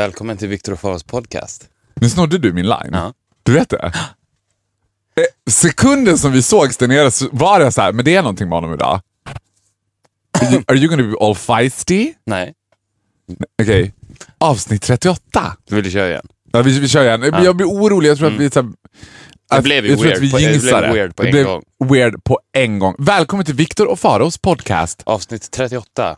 Välkommen till Viktor och Faros podcast. Nu snodde du min line. Ja. Du vet det? Eh, Sekunden som vi sågs där nere så var det så här, men det är någonting med honom idag. Are you, are you gonna be all feisty? Nej, Okej. Avsnitt 38. du vill köra igen? Ja, vi, vi kör igen. Men Jag blir orolig, jag tror att vi... Så här, att- blev ju weird vi på- det blev det. weird på Det en blev gång. weird på en gång. Välkommen till Viktor och Faros podcast. Avsnitt 38.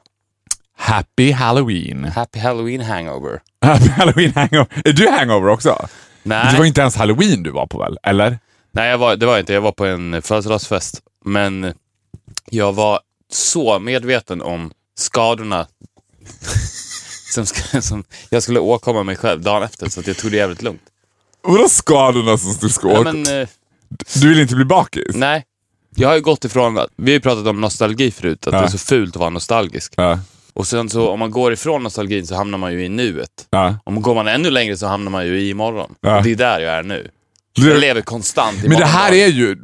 Happy Halloween. Happy Halloween hangover. Happy Halloween hangover. Är du hangover också? Nej, Det var inte ens Halloween du var på väl? Eller? Nej var, det var jag inte. Jag var på en födelsedagsfest. Men jag var så medveten om skadorna som, som jag skulle åkomma mig själv dagen efter. Så att jag tog det jävligt lugnt. Vadå skadorna som du ska Nej, åka? men, eh, Du vill inte bli bakis? nej. Jag har ju gått ifrån, att- vi har ju pratat om nostalgi förut, att Ja. det är så fult att vara nostalgisk. Ja. Och sen så om man går ifrån nostalgin så hamnar man ju i nuet. Ja. Om går man ännu längre så hamnar man ju i imorgon. Ja. Och det är där jag är nu. Du- Jag lever konstant i Men det här är ju,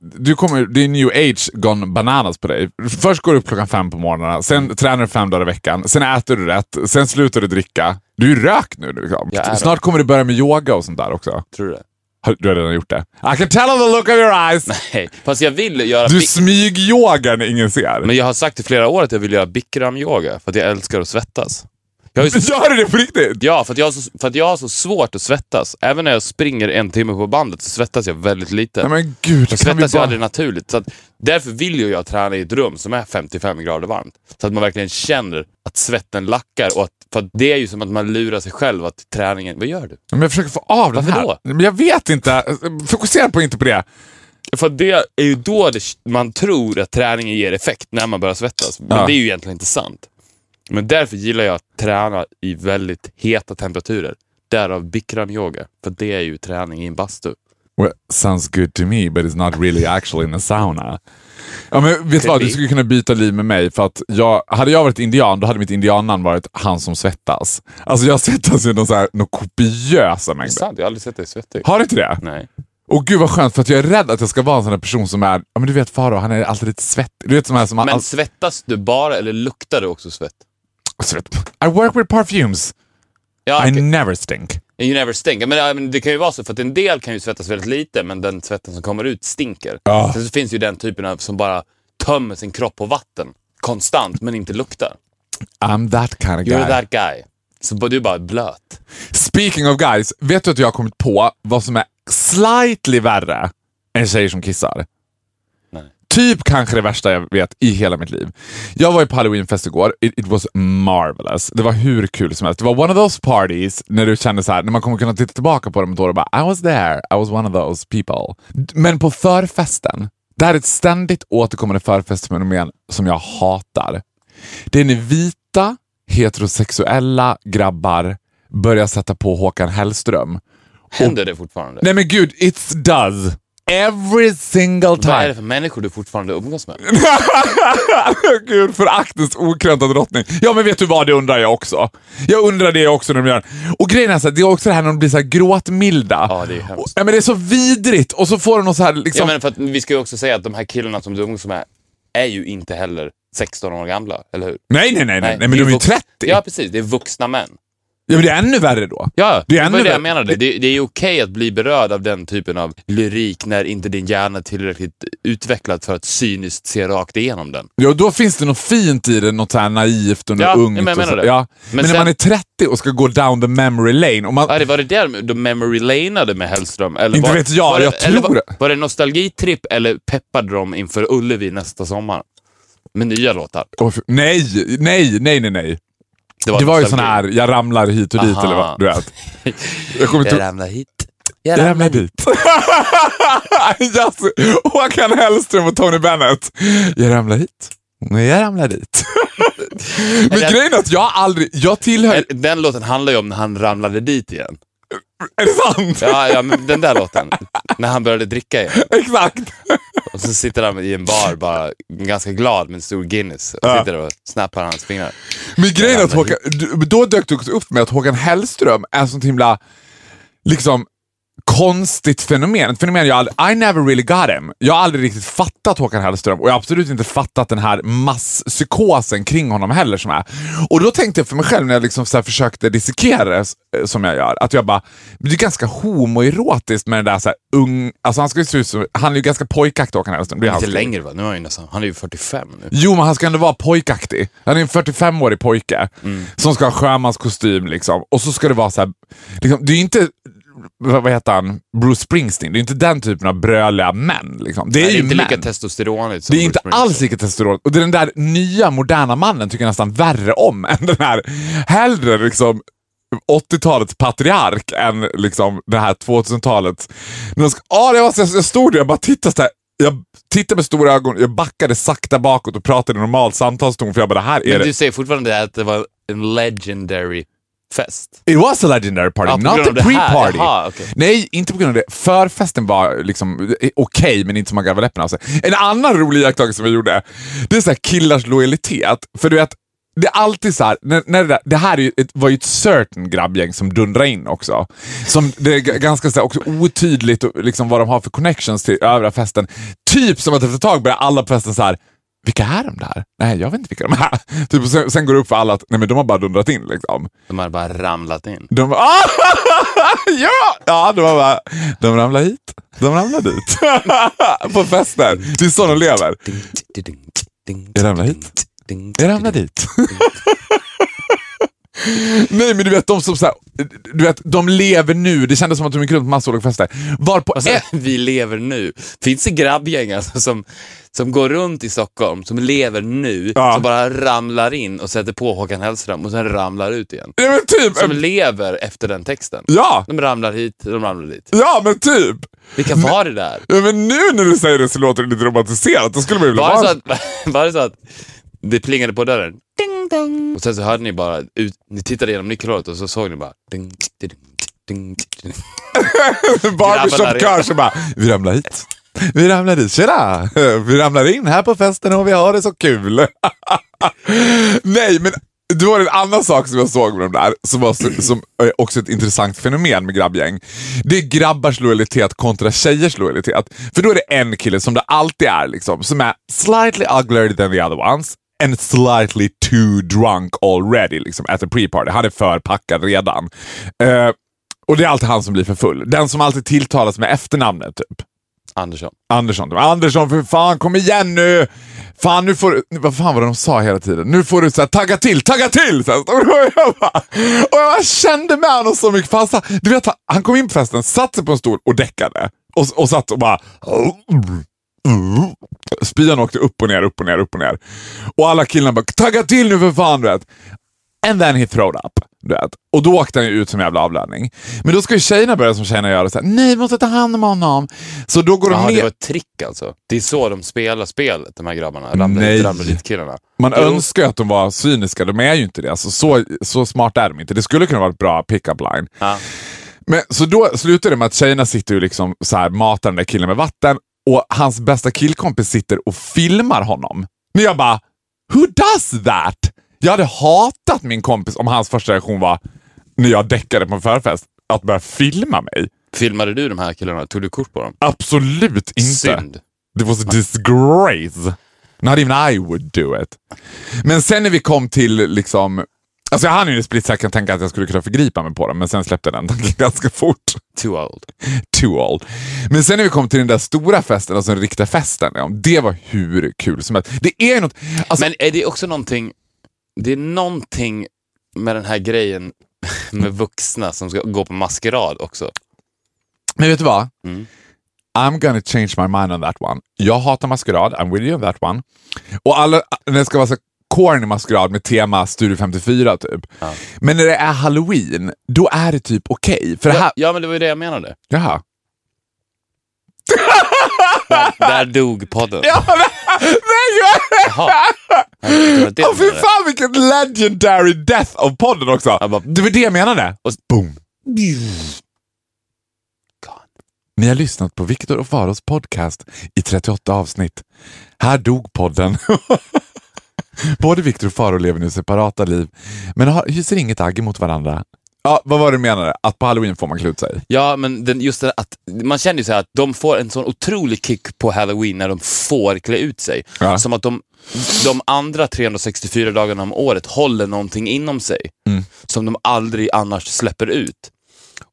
du, kommer, det är new age gone bananas på dig. Först går du upp klockan fem på morgonen, sen tränar du fem dagar i veckan, sen äter du rätt, sen slutar du dricka. Du är ju rök nu. Liksom. Snart kommer du börja med yoga och sånt där också. Tror du det? Du har redan gjort det. I can tell on the look of your eyes! Nej, fast jag vill göra... Du smygyogar när ingen ser. Men jag har sagt i flera år att jag vill göra bikram-yoga för att jag älskar att svettas. Jag har så... Gör du det på riktigt? Ja, för att, jag har så, för att jag har så svårt att svettas. Även när jag springer en timme på bandet så svettas jag väldigt lite. Nej men gud, jag svettas bara... aldrig naturligt. Så att, därför vill ju jag träna i ett rum som är 55 grader varmt. Så att man verkligen känner att svetten lackar. Och att, för att det är ju som att man lurar sig själv att träningen... Vad gör du? Men jag försöker få av den Varför här. då? Men jag vet inte. Fokusera på inte på det. För det är ju då det, man tror att träningen ger effekt, när man börjar svettas. Men Ja. det är ju egentligen inte sant. Men därför gillar jag att träna i väldigt heta temperaturer. Därav bikram-yoga. För det är ju träning i en bastu. Well, sounds good to me, but it's not really actually in a sauna. Ja, men vet du vad? Du skulle kunna byta liv med mig. För att jag, hade jag varit indian, då hade mitt indiannamn varit han som svettas. Alltså jag svettas ju någon så här, någon kopiösa Det är mängder. sant, jag har aldrig sett dig svettig. Har du inte det? Nej. Och gud vad skönt, för att jag är rädd att jag ska vara en sån där person som är, ja men du vet Faro, han är alltid lite svettig. Du vet som är som Men all, svettas du bara eller luktar du också svett? I work with perfumes. Ja, I never stink. You never stink. Men, men det kan ju vara så, för att en del kan ju svettas väldigt lite, men den svetten som kommer ut stinker. Ja. Sen så finns ju den typen av som bara tömmer sin kropp på vatten konstant, men inte luktar. I'm that kind of guy. You're that guy. Så du är bara blöt. Speaking of guys, vet du att jag har kommit på vad som är slightly värre än tjejer som kissar? Typ kanske det värsta jag vet i hela mitt liv. Jag var ju på halloweenfest igår. It, it was marvelous. Det var hur kul som helst. Det var one of those parties när du känner så här, när man kommer kunna titta tillbaka på dem ett år och bara I was there, I was one of those people. Men på förfesten, det här är ett ständigt återkommande förfestfenomen som jag hatar. Det är när vita heterosexuella grabbar börjar sätta på Håkan Hellström. Händer det fortfarande? Nej men gud, it does. Every single Vad är det time. för människor du fortfarande umgås med? gud, föraktens okrönta drottning. Ja men vet du vad, det undrar jag också. Jag undrar det också när de gör. Och grejen är så här, det är också det här när de blir så här gråtmilda. Ja, det är hemskt. Och- Ja, men det är så vidrigt och så får de något så här Ja, liksom... men för att vi ska ju också säga att de här killarna som du umgås med är ju inte heller 16 år gamla, eller hur? nej, nej, nej, nej, nej, men de är ju vux- 30. Ja, precis. Det är vuxna män. Ja, men det är ännu värre då. Ja, Det det är ännu det värre. jag menade. Det, det är okej att bli berörd av den typen av lyrik när inte din hjärna är tillräckligt utvecklad för att cyniskt se rakt igenom den. Ja, då finns det något fint i det, något så här naivt och något Ja, ungt. men jag och menar så. det. Ja. Men, Men när sen- man är 30 och ska gå down the memory lane. Och man, Var det, var det där de memory laneade med Hellström? Eller Inte var, vet jag, var det, jag eller tror var, det. var det nostalgitripp eller peppade de inför Ullevi nästa sommar? Med nya låtar? För- nej, nej, nej, nej, nej. Det var ju sån nostalgi. här, jag ramlar hit och dit Aha. eller vad, du vet. Jag kommer Jag ramlar hit. Jag ramlar dit. Yes. Håkan Hellström och Tony Bennett. Jag ramlar hit. Nej, jag ramlar dit. Men grejen är att jag aldrig, jag tillhör... Den låten handlar ju om när han ramlade dit igen. Är det sant? Ja, ja men den där låten. När han började dricka igen. Exakt. Och så sitter han i en bar bara ganska glad med en stor Guinness och sitter och snappar hans fingrar. Men grejen är att Håkan, då dök det upp med att Håkan Hellström är sånt himla liksom konstigt fenomen. Ett fenomen jag aldrig, I never really got him. Jag har aldrig riktigt fattat Håkan Hellström och jag har absolut inte fattat den här masspsykosen kring honom heller som är. Och då tänkte jag för mig själv när jag liksom så försökte dissekera det eh, som jag gör, att jag bara, det är ganska homoerotiskt med den där så här ung, alltså han ska ju se ut som, han är ju ganska pojkaktig Håkan Hellström. Det är Lite längre va? Nu är han ju nästan, han är ju 45 nu. Jo, men han ska ändå vara pojkaktig. Han är en 45-årig pojke som ska ha sjömanskostym liksom. Och så ska det vara så här, liksom, det är ju inte, vad, heter han, Bruce Springsteen. Det är inte den typen av bröliga män. Liksom. Det är Nej, det ju är inte män. lika testosteronigt som det är Bruce inte alls lika testosteron. Och det är den där nya moderna mannen tycker jag nästan värre om än den här, hellre liksom 80-talets patriark än liksom det här 2000-talets. När de ska- Ah, så, jag stod där och bara tittade så här. Jag tittade med stora ögon, jag backade sakta bakåt och pratade i normal samtalston för jag bara, det här är Men det. du säger fortfarande att det var en legendary fest. It was a legendary party, Ja, not a pre-party. Okej. Nej, inte på grund av det. Förfesten var liksom eh, okej, men inte som man garvade läppen av sig. En annan rolig iakttagelse som vi gjorde, det är så här killars lojalitet. För du vet, det är alltid så här, när, när det, där, det här är ju ett, var ju ett certain grabbgäng som dundrar in också. Som det är ganska så här, också otydligt liksom vad de har för connections till övriga festen. Typ som att efter ett tag börjar alla på festen så här. Vilka är de där? Nej, jag vet inte vilka de är. Typ, sen, sen går det upp för alla att nej, men de har bara dundrat in. Liksom. De hade bara ramlat in. De bara, ah! ja! ja, de var bara, de ramlar hit, de ramlar dit. På fester. Det är så de lever. Jag ramlar hit. Jag ramlar dit. Nej, men du vet, de som så här, du vet, de lever nu. Det kändes som att de gick runt på massa olika fester. Var på Alltså, ett, vi lever nu. Finns det grabbgäng alltså, som, som går runt i Stockholm, som lever nu, Ja. som bara ramlar in och sätter på Håkan Hellström och sen ramlar ut igen? ja, men typ. Som lever efter den texten. Ja, De ramlar hit, de ramlar dit. ja, men typ. Vilka var det där? Ja, men nu när du säger det så låter det lite romantiserat. Då skulle man vilja vara... så att, var det så att det plingade på dörren? Ding, dong. Och sen så hörde ni bara, ut, ni tittade genom nyckelhålet och så såg ni bara... Ding, ding, ding, ding. Barbershop-kör som bara, vi ramlar hit. Vi ramlar dit, tjena! Vi ramlar in här på festen och vi har det så kul. Nej, men det var en annan sak som jag såg med de där, som var så- som är också ett intressant fenomen med grabbgäng. Det är grabbars lojalitet kontra tjejers lojalitet. För då är det en kille, som det alltid är, liksom, som är slightly uglier than the other ones and slightly too drunk already liksom, at the pre-party. Han är för packad redan. Uh, och det är alltid han som blir för full. Den som alltid tilltalas med efternamnet, typ. Andersson. Andersson. Andersson, för fan, kom igen nu! Fan, nu får du... Vad fan var det de sa hela tiden? Nu får du så här, tagga till, tagga till! Så här, och, jag bara, och jag kände med honom så mycket. Fan, han, du vet, han kom in på festen, satte sig på en stol och däckade. Och, och satt och bara... Spyan åkte upp och ner, upp och ner, upp och ner. Och alla killarna bara “tagga till nu för fan” du vet. And then he throwed up. Och då åkte han ju ut som jävla avlöning. Men då ska ju tjejerna börja som tjejerna gör och säga nej vi måste ta hand om honom. Så då går de Jaha, ner. det var ett trick alltså. Det är så de spelar spelet, de här grabbarna. Ramlar Nej. hit, ramlar dit killarna. Man Jo. önskar ju att de var cyniska, de är ju inte det. Alltså, så, så smart är de inte. Det skulle kunna vara ett bra pick-up line. Ja. Men, så då slutar det med att tjejerna sitter ju liksom så här, matar den där killen med vatten och hans bästa killkompis sitter och filmar honom. Men jag bara, who does that? Jag hade hatat min kompis om hans första reaktion var, när jag däckade på en förfest, att börja filma mig. Filmade du de här killarna? Tog du kort på dem? Absolut inte. Synd. Det was a disgrace. Not even I would do it. Men sen när vi kom till liksom... Alltså jag hann ju en split second tänka att jag skulle kunna förgripa mig på dem, men sen släppte den tanken ganska fort. Too old. Too old. Men sen när vi kom till den där stora festen, alltså den riktiga festen, det var hur kul som helst. Det är något... Alltså, Men är det också någonting, det är någonting med den här grejen med vuxna som ska gå på maskerad också. men vet du vad? Mm. I'm gonna change my mind on that one. Jag hatar maskerad, I'm with you on that one. Och alla, när det ska vara så corny maskerad med tema Studio 54 typ. Men när det är halloween, då är det typ okej. För här... Ja, ja, men det var ju det jag menade. Jaha. Där, där dog podden. Ja, men, nej, jag... Jaha. Åh, fy fan vilken legendary death av podden också. Jag bara- Det var det jag menade. Och- Boom. Ni har lyssnat på Viktor och Faros podcast i 38 avsnitt. Här dog podden. Både Viktor och Faro lever nu separata liv, men har, hyser inget agg mot varandra. Ja, vad var det du menade? Att på halloween får man klä ut sig? Ja, men den, just det att man känner ju så här att de får en sån otrolig kick på halloween när de får klä ut sig. Ja. Som att de, de andra 364 dagarna om året håller någonting inom sig Mm. som de aldrig annars släpper ut.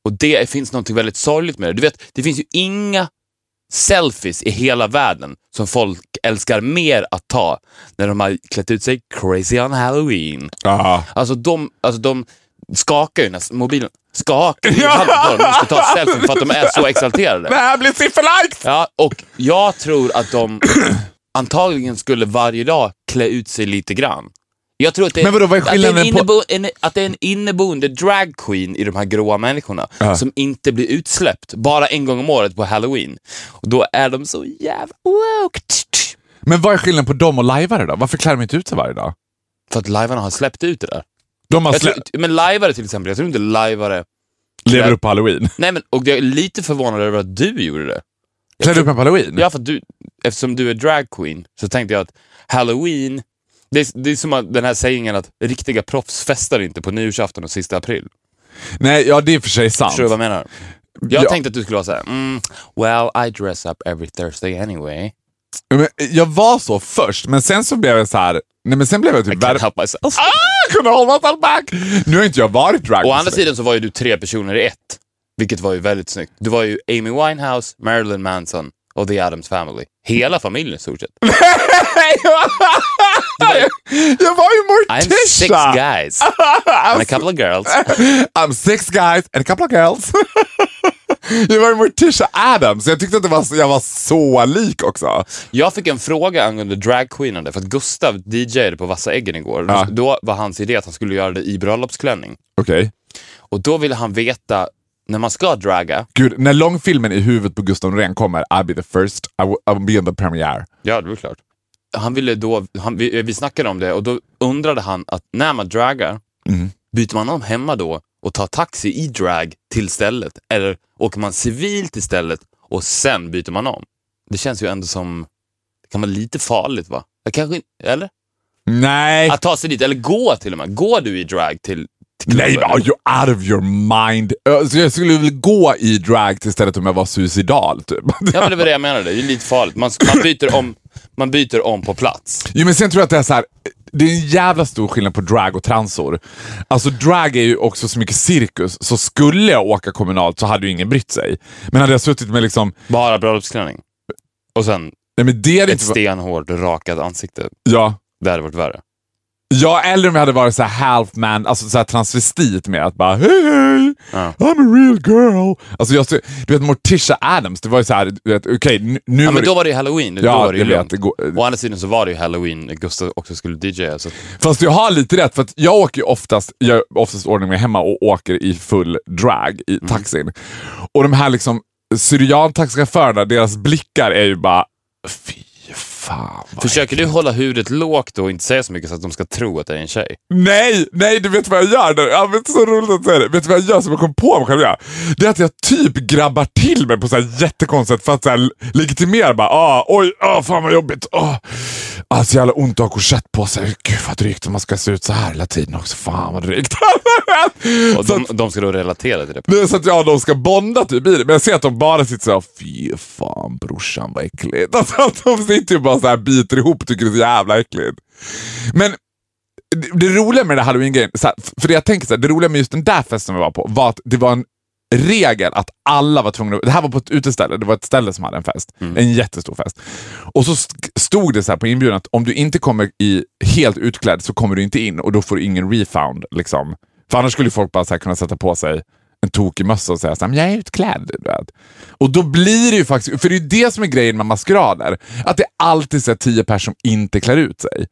Och det finns något väldigt sorgligt med det. Du vet, det finns ju inga selfies i hela världen som folk älskar mer att ta när de har klätt ut sig crazy on halloween. Ja. Alltså de, alltså de skakar ju när mobilen skakar i handen på dem. De ska ta selfie för att de är så exalterade. Det här blir sifferlikes! Ja, och jag tror att de antagligen skulle varje dag klä ut sig lite grann. Jag tror att det, Men vadå, vad är att det, är en innebo, att det är en inneboende drag queen i de här gråa människorna Ja. som inte blir utsläppt bara en gång om året på halloween. Och då är de så jävla woke. Men vad är skillnaden på dem och lajvare då? Varför klär de inte ut sig varje dag? För att livearna har släppt ut det där. De har tror, men liveare till exempel, jag tror inte liveare lever upp på halloween. Nej, men, och jag är lite förvånad över att du gjorde det. Klädde upp mig på halloween? Ja, för du, eftersom du är drag queen så tänkte jag att halloween, det är, det är som att den här sägningen att riktiga proffs festar inte på nyårsafton och sista april. Nej, ja det är för sig sant. Förstår du vad jag menar? Jag Ja. tänkte att du skulle vara såhär, mm, well I dress up every Thursday anyway. Men jag var så först, men sen så blev jag så här. Nej men sen blev jag typ värre. help myself. Ah, kunde hålla myself back! Nu har inte jag varit drag. Å andra sidan så var ju du tre personer i ett, vilket var ju väldigt snyggt. Du var ju Amy Winehouse, Marilyn Manson och The Addams Family. Hela familjen i stort sett. jag var ju I'm six Morticia! guys and a couple of girls. I'm six guys and a couple of girls. jag var Morticia Adams, jag tyckte att det var, jag var så lik också. Jag fick en fråga angående dragqueenande för att Gustav DJade på Vassa Äggen igår. Ja. Då var hans idé att han skulle göra det i bröllopsklänning. Okej. Och då ville han veta, när man ska draga, Gud, när långfilmen i huvudet på Gustav Norén kommer, I'll be the first, I will, I will be in the premiere. ja det var klart. Han ville då, han, vi, vi snackade om det och då undrade han att när man dragar, Mm. byter man om hemma då och tar taxi i drag till stället? Eller åker man civilt istället och sen byter man om? Det känns ju ändå som, det kan vara lite farligt va? Jag Kanske eller? Nej! Att ta sig dit, eller gå till och med. Går du i drag till? Nej, are you out of your mind? Ö, Så jag skulle väl gå i drag istället om jag var suicidal, typ. Ja, men det var det jag menade. Det är lite farligt. Man, man, byter, om, man byter om på plats. Jo, men sen tror jag att det är så här. Det är en jävla stor skillnad på drag och transor. Alltså drag är ju också så mycket cirkus, så skulle jag åka kommunalt så hade ju ingen brytt sig. Men hade jag suttit med liksom, Bara bröllopsklänning. Och sen nej men det är ett inte... stenhårt rakat ansikte. Ja. Det hade varit värre. Ja, eller om jag hade varit så här half man, alltså så transvestit med att bara hej hej, Ja. I'm a real girl. Alltså jag, du vet Morticia Adams, det var ju så här, du vet, okej nu, nu Ja, men då var det ju halloween. då Ja, var det ju lugnt. Å andra sidan så var det ju halloween Gustav också skulle DJa. Så. Fast jag har lite rätt, för att jag åker ju oftast, jag oftast ordning mig hemma och åker i full drag i Mm. taxin. Och de här liksom syriantaxichaufförerna, deras blickar är ju bara, fy fan. Försöker du hålla huvudet lågt och inte säga så mycket så att de ska tro att det är en tjej? Nej, nej, du vet vad jag gör? nu? Ja, men så roligt att säga det. Vet du vad jag gör som jag kom på mig själv? Jag? Det är att jag typ grabbar till mig på så här jättekonstigt för att så här legitimera bara, ah, oj, ah, fan vad jobbigt. Ah. Ah, så jävla ont att ha korsett på sig. Gud vad drygt om man ska se ut så här hela tiden också. Fan vad drygt. Och så, de, att, de ska då relatera till det. är så att ja, de ska bonda typ i det. Men jag ser att de bara sitter såhär, fy fan brorsan vad äckligt. Alltså, att de sitter ju bara så här biter ihop och tycker det är så jävla äckligt. Men det, det roliga med den här halloween-grejen, för det jag tänker så här, det roliga med just den där festen vi var på var att det var en regel att alla var tvungna, det här var på ett uteställe, det var ett ställe som hade en fest, en jättestor fest. Och så stod det så här på inbjudan att om du inte kommer i helt utklädd så kommer du inte in och då får du ingen refund. Liksom. För annars skulle folk bara så kunna sätta på sig en tokig mössa och säga så här, "Men jag är utklädd. Vet. Och då blir det ju faktiskt, för det är ju det som är grejen med maskerader, att det är alltid är tio personer som inte klär ut sig.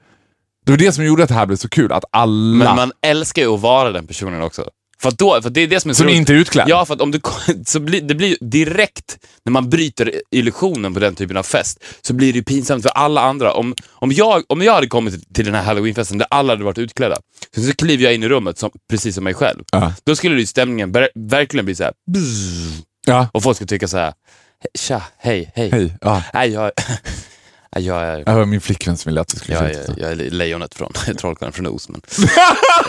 Det var det som gjorde att det här blev så kul, att alla Men man älskar ju att vara den personen också. För, då, för det är det som är så som roligt. inte är utklädd. Ja, för att om du, så blir, det blir direkt när man bryter illusionen på den typen av fest så blir det ju pinsamt för alla andra. Om, om, jag, om jag hade kommit till den här halloweenfesten där alla hade varit utklädda, så, så kliver jag in i rummet som, precis som mig själv. Ja. Då skulle ju stämningen ver- verkligen bli så här. bzzz, Ja. och folk skulle tycka så här. tja, hej, hej. Hej. Ja. Nej, jag, jag är... Det var min flickvän som ville att du skulle Jag är, jag är lejonet från Trollkarlen från Oz. Men, eh,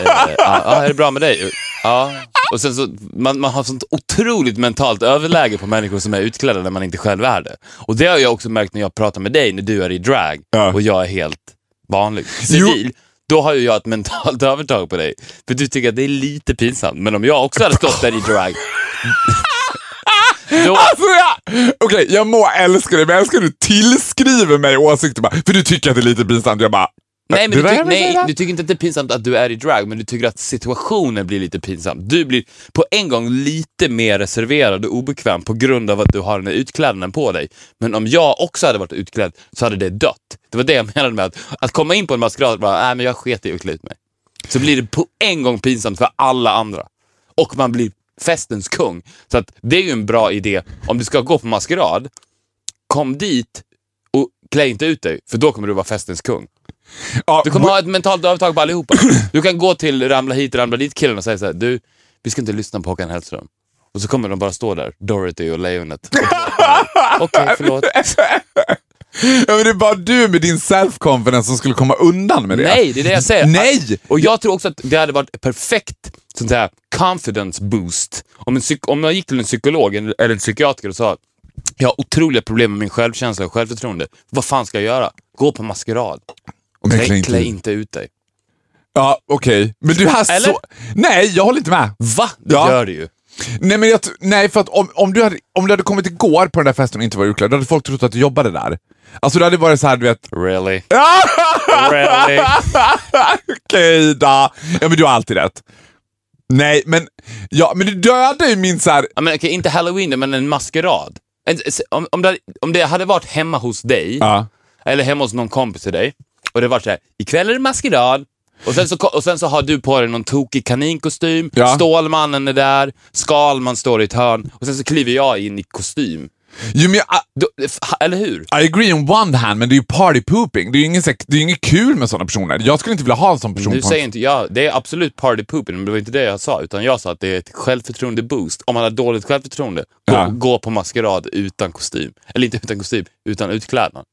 ja, ja, är det bra med dig? Ja. Och sen så, man, man har sånt otroligt mentalt överläge på människor som är utklädda när man inte själv är det. Och det har jag också märkt när jag pratar med dig när du är i drag Ja. och jag är helt vanlig. Civil, då har ju jag ett mentalt övertag på dig. För du tycker att det är lite pinsamt. Men om jag också hade stått där i drag, då, Alltså ja! Okej, jag må älska dig, men jag älskar att du tillskriver mig åsikter bara, för du tycker att det är lite pinsamt. Jag bara... Nej, men du, jag vill nej, du tycker inte att det är pinsamt att du är i drag, men du tycker att situationen blir lite pinsam. Du blir på en gång lite mer reserverad och obekväm på grund av att du har den här utklädnaden på dig. Men om jag också hade varit utklädd så hade det dött. Det var det jag menade med att, att komma in på en maskerad och bara, nej men jag sket i att klä ut mig. Så blir det på en gång pinsamt för alla andra. Och man blir festens kung. Så att det är ju en bra idé. Om du ska gå på maskerad, kom dit och klä inte ut dig, för då kommer du vara festens kung. Ja, Du kommer ha ett mentalt övertag på allihopa. Du kan gå till ramla hit, ramla dit killen och säga så här, du, vi ska inte lyssna på Håkan Hellström. Och så kommer de bara stå där, Dorothy och lejonet. Okej, förlåt. ja, men det är bara du med din self-confidence som skulle komma undan med det. Nej, det är det jag säger. Nej! Och jag tror också att det hade varit perfekt sånt här confidence boost. Om, en om jag gick till en psykolog eller en psykiater och sa jag har otroliga problem med min självkänsla och självförtroende. Vad fan ska jag göra? Gå på maskerad. Och klä, klä inte klä ut. inte ut dig. Ja, okej. Men du har Eller? så... Nej, jag håller inte med. Va? Det Ja. gör det ju. Nej, men jag, nej för att om, om, du hade, om du hade kommit igår på den där festen och inte var utklädd, då hade folk trott att du jobbade där. Alltså det hade varit så här, du vet... Really? really? Okej då. Ja, men du har alltid rätt. Nej, men, ja, men du dödar ju min så här... Ja, men, okej, inte halloween, men en maskerad. En, om, om, det, om det hade varit hemma hos dig, Ja. eller hemma hos någon kompis till dig, och det var så här, ikväll är det maskerad, och sen, så, och sen så har du på dig någon tokig kaninkostym, Ja. Stålmannen är där, Skalman står i ett hörn, och sen så kliver jag in i kostym. Jo, men jag, Då, f- eller hur? I agree on one hand, men det är ju party pooping. Det är ju inget, det är inget kul med sådana personer. Jag skulle inte vilja ha en sån person Du säger inte, ja, det är absolut party pooping, men det var inte det jag sa, utan jag sa att det är ett självförtroende-boost. Om man har dåligt självförtroende, gå, Ja. gå på maskerad utan kostym. Eller inte utan kostym, utan utklädnad.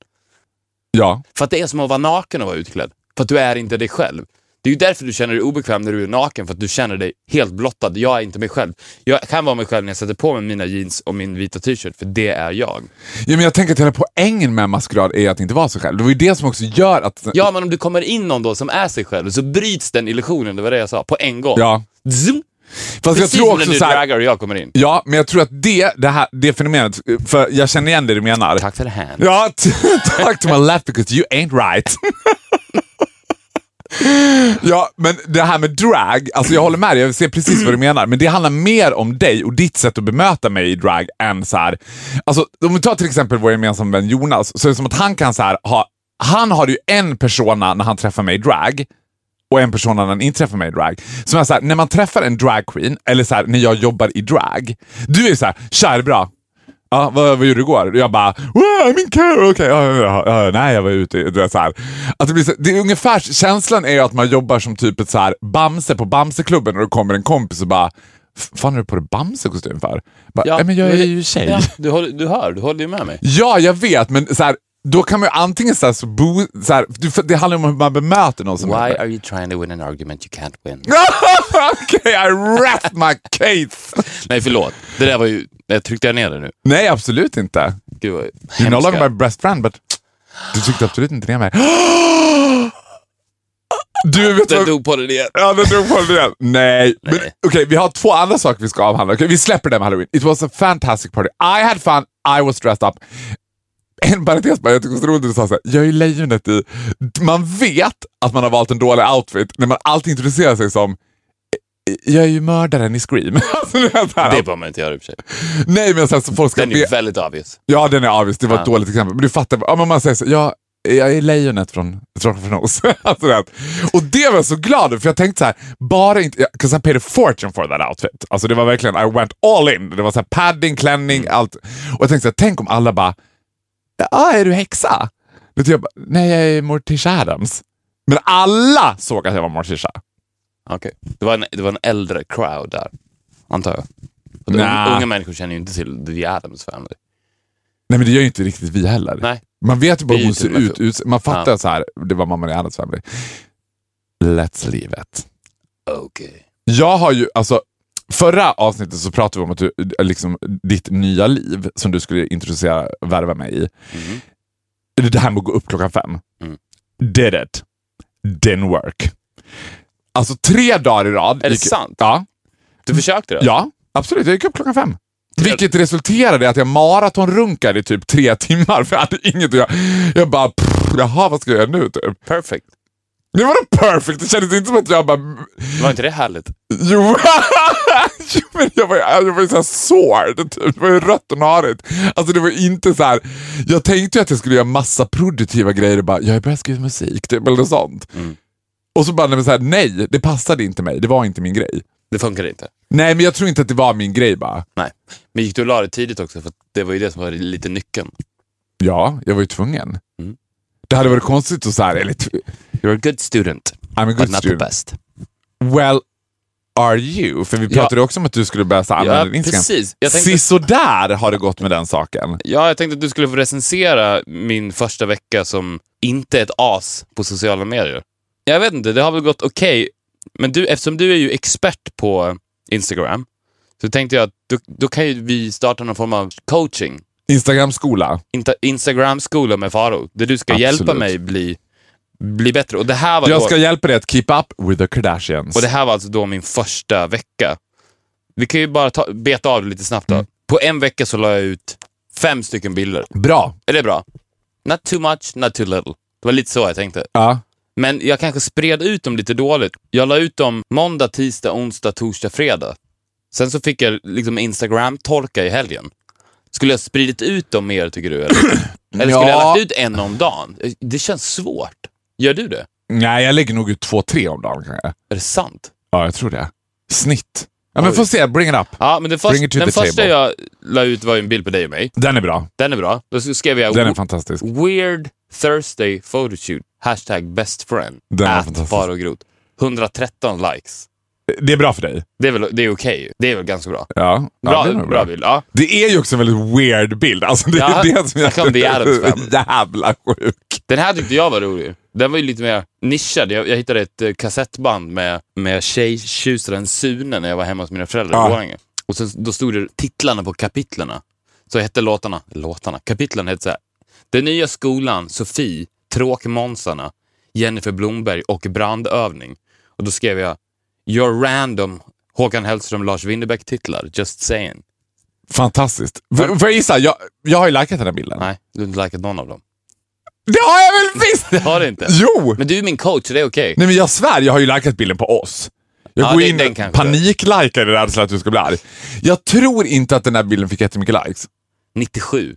Ja. För att det är som att vara naken och vara utklädd. För att du är inte dig själv. Det är ju därför du känner dig obekväm när du är naken, för att du känner dig helt blottad. Jag är inte mig själv. Jag kan vara mig själv när jag sätter på mig mina jeans och min vita t-shirt, för det är jag. ja, men jag tänker att hela poängen med maskerad är att inte vara sig själv. Det var ju det som också gör att... Ja, men om du kommer in någon då som är sig själv, så bryts den illusionen, det var det jag sa, på en gång. Ja. Zoom! Fast jag Precis tror som när också du så här, draggar och jag kommer in. Ja, men jag tror att det, det, här, det fenomenet, för jag känner igen det du menar. Tack för det här. Ja, t- talk to my left because you ain't right. ja, men det här med drag, alltså jag håller med dig, jag ser precis vad du menar, men det handlar mer om dig och ditt sätt att bemöta mig i drag än så här. Alltså om vi tar till exempel vår gemensamma vän Jonas, så är det som att han kan så här ha, han har ju en persona när han träffar mig i drag, och en persona när han inte träffar mig i drag. Som är så här, när man träffar en dragqueen, eller så här, när jag jobbar i drag, du är så här, tja bra? Ja, vad, vad gjorde du igår? Jag bara, wow, min karaoke, okej, ja, ja, ja, nej jag var ute. i-" Du vet, så här. Att det, blir så, det är ungefär, känslan är att man jobbar som typ ett så här Bamse på Bamseklubben och det kommer en kompis och bara, "F- fan har du på dig Bamsekostym för? Bara, ja, men jag är ju tjej. Ja, Ja, du, håller, du hör, du håller ju med mig. jag vet, men så här, då kan man ju antingen så här, så bo, så här, det handlar om hur man bemöter någon som Why är are you trying to win an argument you can't win? Okej, I rest my case. Nej, förlåt. Det där var ju... Jag tryckte jag ner det nu. Nej, absolut inte. Gud vad You're no longer my best friend, but du tryckte absolut inte ner mig. Du vet Den vad... dog på den igen. Ja, den drog på den igen. Nej. Men Nej. okej, vi har två andra saker vi ska avhandla. Okej, vi släpper det med Halloween. It was a fantastic party. I had fun, I was dressed up. En parentes bara, jag tycker det är så roligt att du sa såhär, jag är lejonet i... Man vet att man har valt en dålig outfit när man alltid introducerar sig som jag är ju mördaren i Scream. alltså, det behöver man inte göra i och för sig. Nej, men sen så folk ska Den är ju väldigt obvious. Ja, den är obvious. Det var ett Ja. dåligt exempel. Men du fattar, ja, men man säger så, ja, jag är lejonet från Trollkarlen alltså, det. och det var jag så glad för jag tänkte så här, bara inte, because I paid a fortune for that outfit. Alltså det var verkligen, I went all in. Det var så här padding, klänning, allt. Och jag tänkte så här, tänk om alla bara, ja, är du häxa? Du, jag bara, Nej, jag är Morticia Adams. Men alla såg att jag var Morticia. Okej. Det, var en, det var en äldre crowd där, antar jag. Nja. Unga människor känner ju inte till The Addams Family. Nej men det gör ju inte riktigt vi heller. Nej. Man vet ju bara hur hon ser ut. ut man fattar Ja. så här, det var mamman i Addams Family. Let's leave it. Okej. Jag har ju, alltså, förra avsnittet så pratade vi om att du, liksom, ditt nya liv som du skulle introducera värva mig i. Mhm. Det här med att gå upp klockan fem. Mm. Did it. Didn't work. Alltså tre dagar i rad. Är det gick- sant? Ja. Du försökte det? Ja, absolut. Jag gick upp klockan fem. Vilket resulterade i att jag maratonrunkade i typ tre timmar för jag hade inget att göra. Jag bara, pff, jaha vad ska jag göra nu typ? Perfect. Det var det perfect. Det kändes inte som att jag bara, Var inte det härligt? jo, jo men jag var, jag var såhär sård. Det var ju rött och narigt. Alltså det var inte så här. Jag tänkte ju att jag skulle göra massa produktiva grejer och bara, jag börjar skriva musik typ, eller något sånt. Mm. Och så bara, nej, så här, nej, det passade inte mig. Det var inte min grej. Det funkade inte. Nej, men jag tror inte att det var min grej bara. Nej. Men gick du och la dig tidigt också? För det var ju det som var lite nyckeln. Ja, jag var ju tvungen. Mm. Det hade varit konstigt att säga, eller t- You're a good student, I'm a but good not student. the best. Well, are you? För vi Ja. pratade också om att du skulle börja så använda Ja, din Instagram. precis. Jag tänkte- Sisådär har det gått med den saken. Ja, jag tänkte att du skulle få recensera min första vecka som inte ett as på sociala medier. Jag vet inte, det har väl gått okej. Men du, eftersom du är ju expert på Instagram, så tänkte jag att då, då kan ju vi starta någon form av coaching. Instagram-skola. Inta- Instagram-skola med Faro, där du ska Absolut. hjälpa mig bli, bli bättre. Och det, här var Jag då, ska hjälpa dig att keep up with the Kardashians. och det här var alltså då min första vecka. Vi kan ju bara ta, beta av det lite snabbt då. På en vecka så la jag ut fem stycken bilder. Bra. Är det bra? Not too much, not too little. Det var lite så jag tänkte. Ja. Men jag kanske spred ut dem lite dåligt. Jag la ut dem måndag, tisdag, onsdag, torsdag, fredag. Sen så fick jag liksom Instagram-torka i helgen. Skulle jag spridit ut dem mer, tycker du? Eller, eller skulle jag Ja. lagt ut en om dagen? Det känns svårt. Gör du det? Nej, jag lägger nog ut två, tre om dagen kanske. Är det sant? Ja, jag tror det. Snitt. Ja, men får se. Bring it up. Ja, men den, först, Bring it to den the första table. jag la ut var en bild på dig och mig. Den är bra. Den är bra. Då skrev jag Den är fantastisk. Weird Thursday photoshoot. Hashtag best friend. Den är fantastisk. Faro Groth. 113 likes. Det är bra för dig. Det är väl det är okej. Det är väl ganska bra. Ja, Bra, ja, det är nog bra bild. Ja. Det är ju också en väldigt weird bild. Alltså, det är Ja, det som snacka om Addams Family. jävla sjuk. Den här tyckte jag var rolig. Den var ju lite mer nischad. Jag, jag hittade ett eh, kassettband med, med tjejtjusaren Sune när jag var hemma hos mina föräldrar Ja. i. Och sen, då stod det titlarna på kapitlerna. Så hette låtarna, låtarna, kapitlen hette så här. Den nya skolan, Sofie, Tråkmånsarna, Jennifer Blomberg och Brandövning. Och då skrev jag Your random Håkan Hellström, Lars Winnerbäck-titlar, just saying. Fantastiskt. Får får jag gissa? Jag, jag har ju likat den här bilden. Nej, du har inte likat någon av dem. Det har jag väl visst! Det har du inte. Jo! Men du är min coach, så det är okej. Nej men jag svär, jag har ju likat bilden på oss. Jag Ja, går in och paniklikar där så att du ska bli arg. Jag tror inte att den här bilden fick jättemycket likes. 97.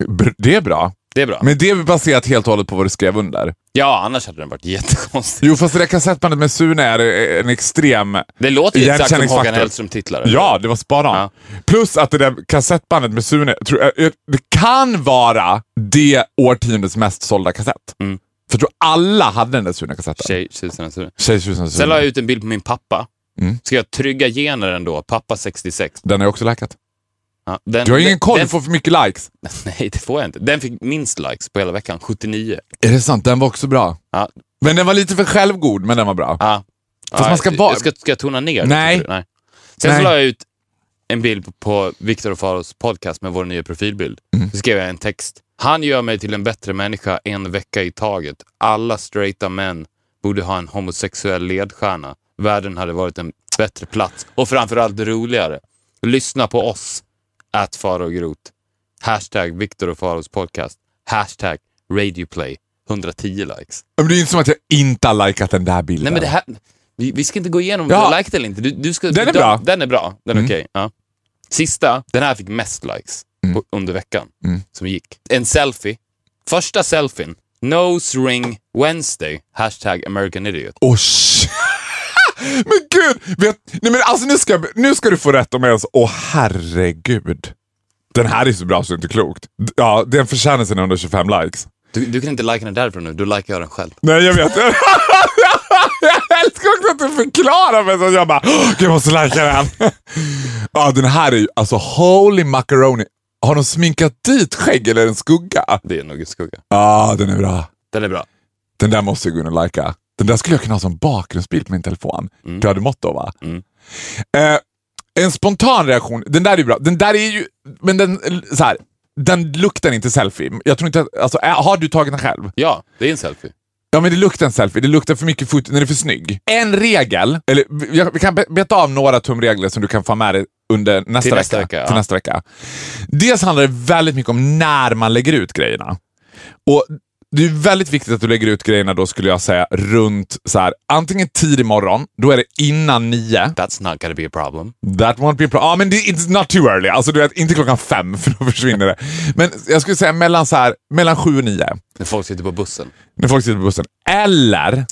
Br- Det är bra. Det är bra. Men det är baserat helt och hållet på vad du skrev under. Ja, annars hade den varit jättekonstig. Jo, fast det där kassettbandet med Sune är eh, en extrem... Det låter ju exakt som. Håkan Hellström-titlar. Ja, det var on. Ja. Plus att det där kassettbandet med Sune, tror jag, eh, det kan vara det årtiondets mest sålda kassett. Mm. För jag tror alla hade den där Sune-kassetten. Tjej, tjusarna, Tjejtjusen Sen la jag Sune. ut en bild på min pappa. Mm. Ska jag trygga gener ändå? Pappa 66. Den jag också likat. Ja, den, Du har ingen den- koll, den, du får för mycket likes. Nej, det får jag inte. Den fick minst likes på hela veckan, 79. Är det sant? Den var också bra. Ja. Men den var lite för självgod, men den var bra. Ja. Fast ja, man ska vara- Ska, ska jag tona ner Nej. Nej. Sen Nej. så la jag ut en bild på, på Viktor och Faros podcast med vår nya profilbild. Mm. Så skrev jag en text. Han gör mig till en bättre människa en vecka i taget. Alla straighta män borde ha en homosexuell ledstjärna. Världen hade varit en bättre plats och framförallt roligare. Lyssna på oss, at Faro Groth. Hashtag Viktor och Faros podcast. Hashtag Radioplay. 110 likes. Men det är inte som att jag inte har likat den där bilden. Nej, men det här, vi, vi ska inte gå igenom Ja. om du har likat eller inte. Du, du ska, Den är du- bra. Den är bra. Den är Mm. okej. Ja. Sista, den här fick mest likes Mm. på, under veckan Mm. som gick. En selfie. Första selfien Nose ring Wednesday. Hashtag American idiot. Åh, sh- men gud! Vet, nej men alltså nu ska, nu ska du få rätt om mig. Alltså. Åh herregud. Den här är så bra så det är inte klokt. Ja, den förtjänar sina 125 likes. Du, du kan inte likea den därifrån nu, du likar jag den själv. Nej, jag vet. jag älskar också att du förklarar mig så jag bara, "Åh, jag måste likea den. ja, den här är ju, alltså holy macaroni. Har de sminkat dit skägg eller en skugga? Ja, Det är nog en skugga. ah, den är bra. Den är bra. Den där måste jag gå in och likea. Den där skulle jag kunna ha som bakgrundsbild på min telefon. Du hade mått då va? Mm. Eh, en spontan reaktion, den där är bra. Den där är ju, men den, så här, den luktar inte selfie. Jag tror inte alltså, är- har du tagit den själv? Ja, det är en selfie. Ja men det luktar en selfie, det luktar för mycket fot när det är för snygg. En regel, eller vi, kan be- beta av några tumregler som du kan få med dig under nästa Till vecka. nästa vecka, ja. till nästa vecka. Dels handlar det väldigt mycket om när man lägger ut grejerna. Och det är väldigt viktigt att du lägger ut grejerna då skulle jag säga runt så här, antingen tidig morgon, då är det innan nio. That's not gonna be a problem. That won't be a problem. Ja, men det, it's not too early. Alltså du vet, inte klockan fem för då försvinner det. Men jag skulle säga mellan, så här, mellan sju och nio. När folk sitter på bussen. När folk sitter på bussen. Eller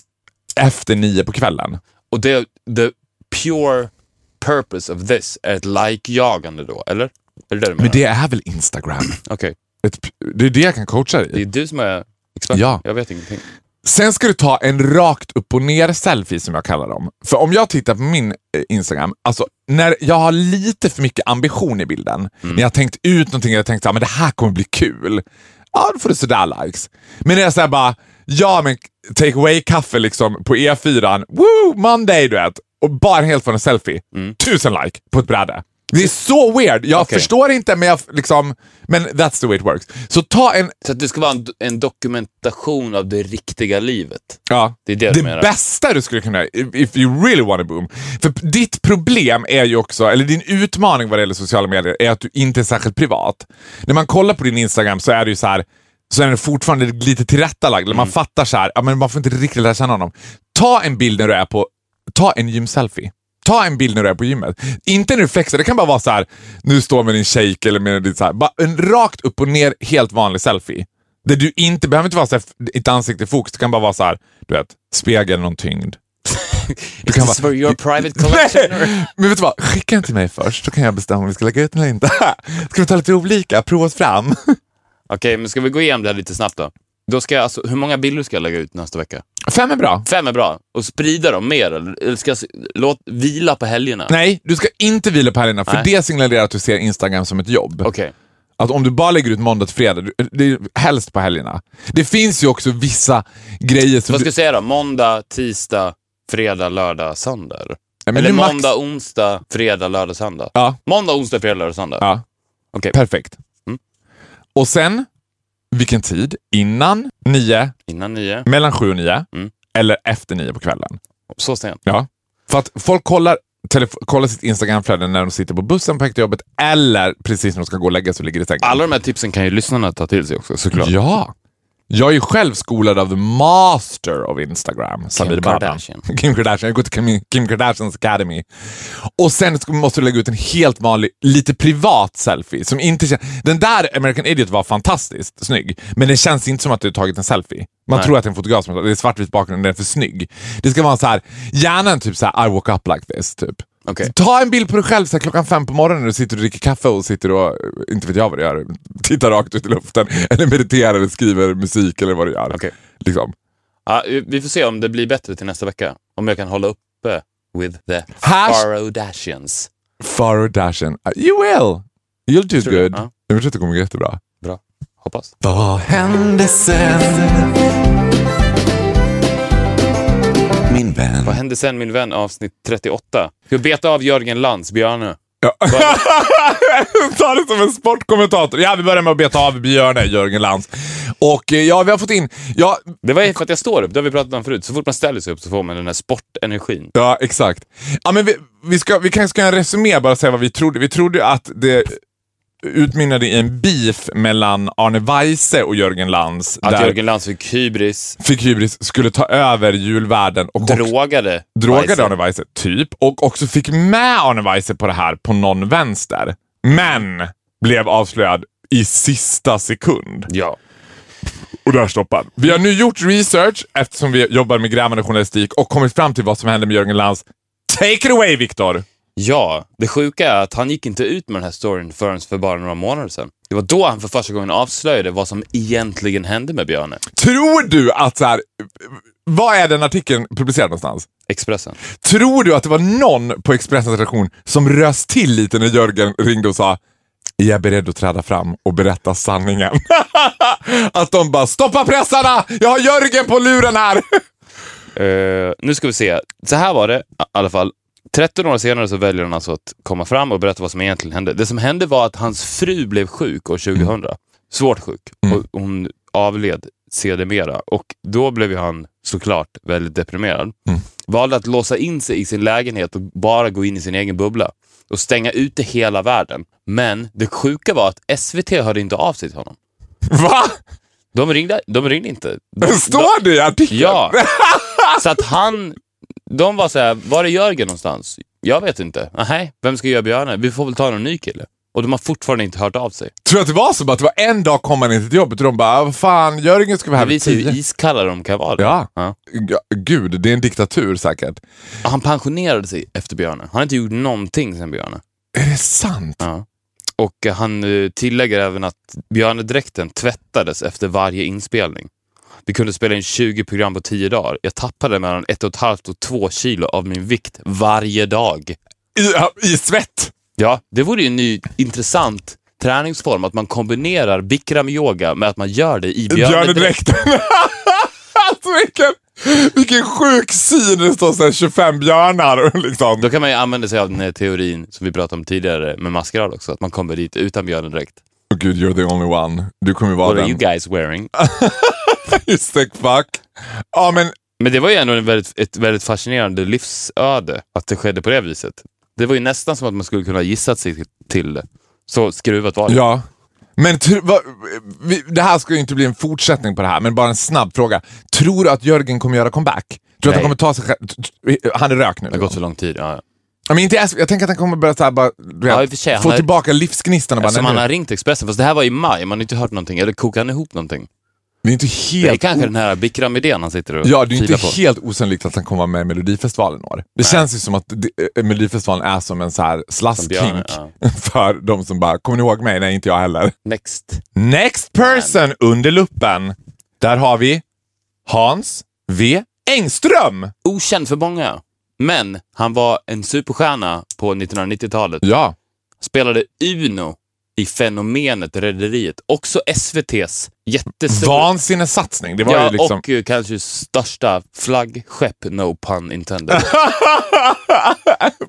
efter nio på kvällen. Och det, the pure purpose of this är ett like-jagande då, eller? Är det det du menar? Men det är väl Instagram? Okej, Ett, det är det jag kan coacha dig det i. är du som är expert. Ja. Jag vet ingenting. Sen ska du ta en rakt upp och ner selfie som jag kallar dem. För om jag tittar på min eh, Instagram, alltså när jag har lite för mycket ambition i bilden, när jag har tänkt ut någonting, jag har tänkt att det här kommer bli kul. Ja, då får du sådär likes. Men när jag säger bara, ja men take away kaffe liksom på E4, woo, Monday du vet. Och bara helt från en selfie. Tusen like på ett bräde. Det är så weird. Jag Okej. förstår inte, men jag liksom, men that's the way it works. Så ta en, Så att det ska vara en, en dokumentation av det riktiga livet. Ja. Det är det du det menar. bästa du skulle kunna if, you really want to boom. För ditt problem är ju också, eller din utmaning vad det gäller sociala medier, är att du inte är särskilt privat. När man kollar på din Instagram så är det ju så här, så är den fortfarande lite tillrättalagd. eller Man fattar så här, ja, men man får inte riktigt lära känna honom. Ta en bild när du är på, ta en gymselfie. Ta en bild när du är på gymmet. Inte när du flexar, det kan bara vara så här, nu står med din shake eller med ditt så här, bara en rakt upp och ner helt vanlig selfie. Där du inte behöver inte vara så här, ett ansikte i fokus, det kan bara vara så här, du vet, spegel någon tyngd. Du Is this for your private collection? Men vet du vad, skicka den till mig först, så kan jag bestämma om vi ska lägga ut den eller inte. Ska vi ta lite olika, prova oss fram? Okej, men ska vi gå igenom det här lite snabbt då? Då ska jag, alltså, hur många bilder ska jag lägga ut nästa vecka? Fem är bra. Fem är bra. Och sprida dem mer, eller ska jag låt, vila på helgerna? Nej, du ska inte vila på helgerna, för Nej. det signalerar att du ser Instagram som ett jobb. Okej. Att om du bara lägger ut måndag till fredag, det är helst på helgerna. Det finns ju också vissa grejer som... Vad ska du, jag säga då? Måndag, tisdag, fredag, lördag, söndag? Men eller är max- måndag, onsdag, fredag, lördag, söndag? Ja. Måndag, onsdag, fredag, lördag, söndag? Ja, Okej, perfekt. Mm. Och sen, vilken tid? Innan nio, innan nio. mellan sju och nio, Mm. eller efter nio på kvällen. Så sent. Ja. För att folk kollar, kollar sitt Instagramflöde när de sitter på bussen på väg till jobbet eller precis när de ska gå och lägga sig och ligger i sängen. Alla de här tipsen kan ju lyssnarna ta till sig också, såklart. Ja. Jag är ju själv skolad av the master of Instagram. Samir Badran. Kardashian. Kim Kardashian. Jag går till Kim, Kardashians Academy. Och sen måste du lägga ut en helt vanlig, lite privat selfie. Som inte Den där American Idiot var fantastiskt snygg, men det känns inte som att du har tagit en selfie. Man Nej. tror att det är en fotograf som har tagit- det är svartvit bakgrund, den är för snygg. Det ska vara så här, gärna en typ så här, I woke up like this, typ. Okej. Ta en bild på dig själv så klockan fem på morgonen när du sitter och dricker kaffe och sitter och, eh, inte vet jag vad du gör, tittar rakt ut i luften eller mediterar eller skriver musik eller vad du gör. Okej. Liksom. Ja, vi får se om det blir bättre till nästa vecka. Om jag kan hålla uppe with the Hash- Farodashians. Faro Dashen. Uh, You will! You'll do Tror du? good. Ja. Jag tror att det kommer gå jättebra. Bra. Hoppas. Vad hände sen? Min vän. Vad hände sen min vän avsnitt 38? Ska vi beta av Jörgen Lands, Björne? Ta det som en sportkommentator. Ja, vi börjar med att beta av Björne, Jörgen Lantz. Och eh, ja, vi har fått in... Ja, Det var för att jag står upp, det har vi pratat om förut. Så fort man ställer sig upp så får man den här sportenergin. Ja, exakt. Ja, men vi, vi, ska, vi kanske ska resumé bara säga vad vi trodde. Vi trodde att det utmynnade i en beef mellan Arne Weise och Jörgen Lantz. Att Jörgen Lands fick hybris, fick hybris skulle ta över julvärlden och drogade drogade Weise. Arne Weise, typ. Och också fick med Arne Weise på det här på någon vänster. Men blev avslöjad i sista sekund. Ja. Och där stoppad. Vi har nu gjort research eftersom vi jobbar med grävande journalistik och kommit fram till vad som hände med Jörgen Lantz. Take it away Viktor! Ja, det sjuka är att han gick inte ut med den här storyn förrän för bara några månader sedan. Det var då han för första gången avslöjade vad som egentligen hände med Björne. Tror du att så här, vad är den artikeln publicerad någonstans? Expressen. Tror du att det var någon på Expressens redaktion som röst till lite när Jörgen ringde och sa är jag beredd att träda fram och berätta sanningen? att de bara stoppa pressarna! Jag har Jörgen på luren här! Eh, nu ska vi se. Så här var det i alla fall. 13 år senare så väljer han alltså att komma fram och berätta vad som egentligen hände. Det som hände var att hans fru blev sjuk år 2000. Svårt sjuk. Och hon avled sedermera. Och då blev han såklart väldigt deprimerad. Valde att låsa in sig i sin lägenhet och bara gå in i sin egen bubbla. Och stänga ute hela världen. Men det sjuka var att SVT hörde inte av sig till honom. Va? De ringde, de ringde inte. De, Står det i artikeln? Ja. Så att han... De var så här, var är Jörgen någonstans? Jag vet inte. Nej, vem ska göra Björne? Vi får väl ta någon ny kille. Och de har fortfarande inte hört av sig. Tror du att det var så? Att det var en dag kom han inte till jobbet och de bara, "Ah, vad fan, Jörgen ska vara här vid visar ju hur tio. iskalla de kan vara. Ja. Ja. Gud, det är en diktatur säkert. Han pensionerade sig efter Björne. Han har inte gjort någonting sen Björne. Är det sant? Ja. Och han eh, tillägger även att Björne-dräkten tvättades efter varje inspelning. Vi kunde spela in 20 program på 10 dagar. Jag tappade mellan ett och ett halvt och två kilo av min vikt varje dag. I, I svett? Ja, det vore ju en ny intressant träningsform, att man kombinerar bikram-yoga med att man gör det i björnedräkt. Björnedräkten. alltså vilken, vilken sjuk syn det står så här 25 björnar. Liksom. Då kan man ju använda sig av den här teorin som vi pratade om tidigare med maskerad också, att man kommer dit utan björnedräkt. Oh, Gud, you're the only one. Du kommer vara What are den. you guys wearing? Sick fuck. Ja, men Men det var ju ändå en väldigt, ett väldigt fascinerande livsöde att det skedde på det viset. Det var ju nästan som att man skulle kunna ha gissat sig till det. Så skruvat var det. Ja. Men va, vi, det här ska ju inte bli en fortsättning på det här, men bara en snabb fråga. Tror du att Jörgen kommer göra comeback? Tror du att han kommer ta sig Han är rök nu. Det har gått så lång tid. Ja. Men inte, jag tänker att han kommer börja så här, bara, Ja, sig, få tillbaka livsgnistan. Och bara, Eftersom nej, han har ringt Expressen, fast det här var i maj, man har inte hört någonting. Eller kokade han ihop någonting? Det är inte Det är helt, kanske den här Bikram-idén han sitter och ja, det är inte på. helt osannolikt att han kommer med i Melodifestivalen år. Det känns ju som att det, eh, Melodifestivalen är som en så här slaskkink Björn, för de som bara, kommer ni ihåg mig? Nej, inte jag heller. Next. Next person under luppen. Där har vi Hans V Engström. Okänd för många, men han var en superstjärna på 1990-talet. Ja, Spelade Uno i fenomenet Rederiet. Också SVTs jättestora... vansinnessatsning. Det var ja, ju liksom... och eh, kanske största flaggskepp, no pun intended.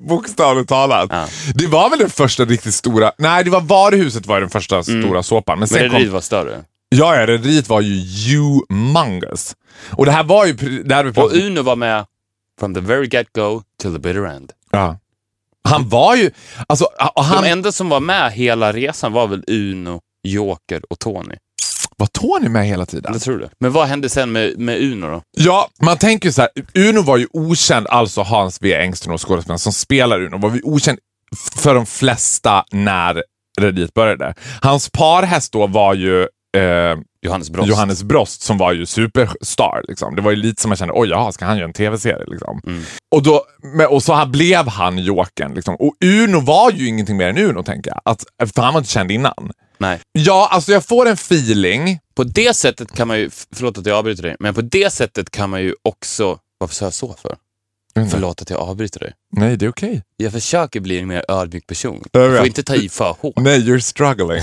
Bokstavligt talat. Ja. Det var väl den första riktigt stora... Nej, det var Varuhuset var den första stora såpan. Men Men Rederiet kom... var större. Ja, ja, Rederiet var ju humongous. Och det här var ju... Det här vi Och Uno var med from the very get-go till the bitter end. ja. Han var ju... Alltså, han... De enda som var med hela resan var väl Uno, Joker och Tony. Var Tony med hela tiden? Jag tror det. Men vad hände sen med, med Uno då? Ja, man tänker ju så här. Uno var ju okänd, alltså Hans V Engström och skådespelaren som spelar Uno var ju okänd för de flesta när Rederiet började. Hans parhäst då var ju eh, Johannes Brost. Johannes Brost som var ju superstar. Liksom. Det var ju lite som man kände, oj jaha, ska han göra en tv-serie? Liksom. Mm. Och, då, och så här blev han Jokern. Liksom. Och Uno var ju ingenting mer än Uno, tänker jag. Att, för han var inte känd innan. Nej. Ja, alltså jag får en feeling. På det sättet kan man ju, förlåt att jag avbryter dig, men på det sättet kan man ju också, varför sa jag så för? Förlåt att jag avbryter dig. Nej, det är okej. Jag försöker bli en mer ödmjuk person. Jag får inte ta i för hårt. Nej, you're struggling.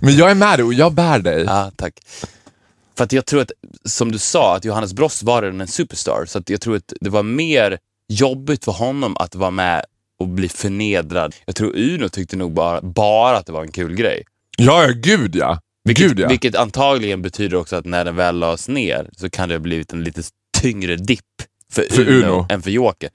Men jag är med dig och jag bär dig. Ja, tack. För att jag tror att, som du sa, att Johannes Brost var redan en superstar. Så att jag tror att det var mer jobbigt för honom att vara med och bli förnedrad. Jag tror Uno tyckte nog bara, bara att det var en kul grej. Ja, ja, gud ja. Vilket, Gud ja. vilket antagligen betyder också att när den väl lades ner så kan det ha blivit en lite tyngre dipp för, För Uno, Uno. än för Joker.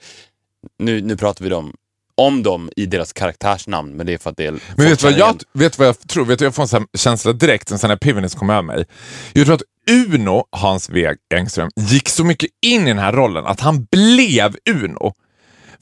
Nu, nu pratar vi om, om dem i deras karaktärsnamn, men det är för att det är... Men vet du vad jag, vet vad jag tror? Vet du, jag får en sån känsla direkt, en sån här piviness kom över mig. Jag tror att Uno, Hans W Engström, gick så mycket in i den här rollen att han blev Uno.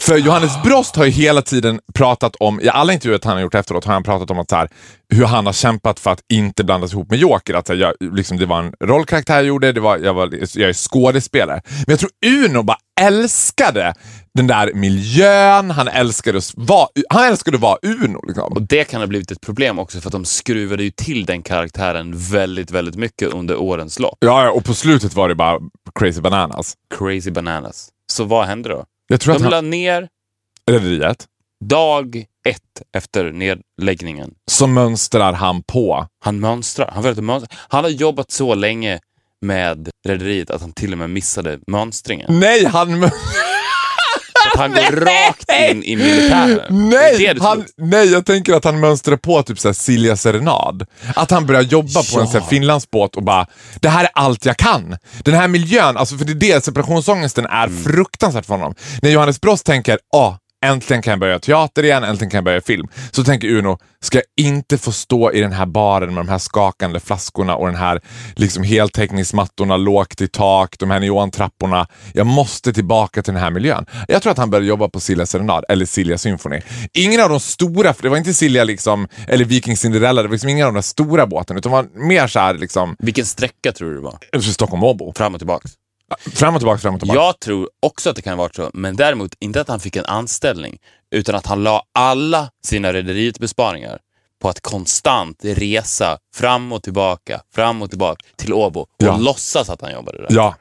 För Johannes Brost har ju hela tiden pratat om, i alla intervjuer han har gjort efteråt, har han pratat om att så här, hur han har kämpat för att inte blandas ihop med Joker. Att så här, jag, liksom, det var en rollkaraktär jag gjorde, det var, jag, var, jag är skådespelare. Men jag tror Uno bara älskade den där miljön, han älskade att vara, han älskade att vara Uno. Liksom. Och det kan ha blivit ett problem också för att de skruvade ju till den karaktären väldigt, väldigt mycket under årens lopp. Ja, ja, och på slutet var det bara crazy bananas. Crazy bananas. Så vad hände då? Jag tror De att la han, ner Rederiet, dag ett efter nedläggningen. så mönstrar han på. Han mönstrar. Han, mönstrar. han har jobbat så länge med Rederiet att han till och med missade mönstringen. Nej, han... Att han går rakt in i militären. Det är Nej, det du han, nej, jag tänker att han mönstrar på typ såhär Silja Serenad. Att han börjar jobba på en sån här Finlandsbåt och bara, det här är allt jag kan. Den här miljön, alltså för det är det, separationsångesten är Mm. fruktansvärt för honom. När Johannes Brost tänker, ah, äntligen kan jag börja teater igen, äntligen kan jag börja film. Så tänker Uno, ska jag inte få stå i den här baren med de här skakande flaskorna och den här liksom heltäckningsmattorna lågt i tak, de här neontrapporna. Jag måste tillbaka till den här miljön. Jag tror att han började jobba på Silja Serenad, eller Silja Symphony. Ingen av de stora, för det var inte Silja liksom, eller Viking Cinderella, det var liksom ingen av de stora båtarna, utan det var mer så här liksom, Vilken sträcka tror du det var? Stockholm-Åbo. Fram och tillbaks. Fram och tillbaka, fram och tillbaka. Jag tror också att det kan ha varit så, men däremot inte att han fick en anställning, utan att han la alla sina rederiets besparingar på att konstant resa fram och tillbaka, fram och tillbaka till Åbo och Ja. låtsas att han jobbade där. Ja.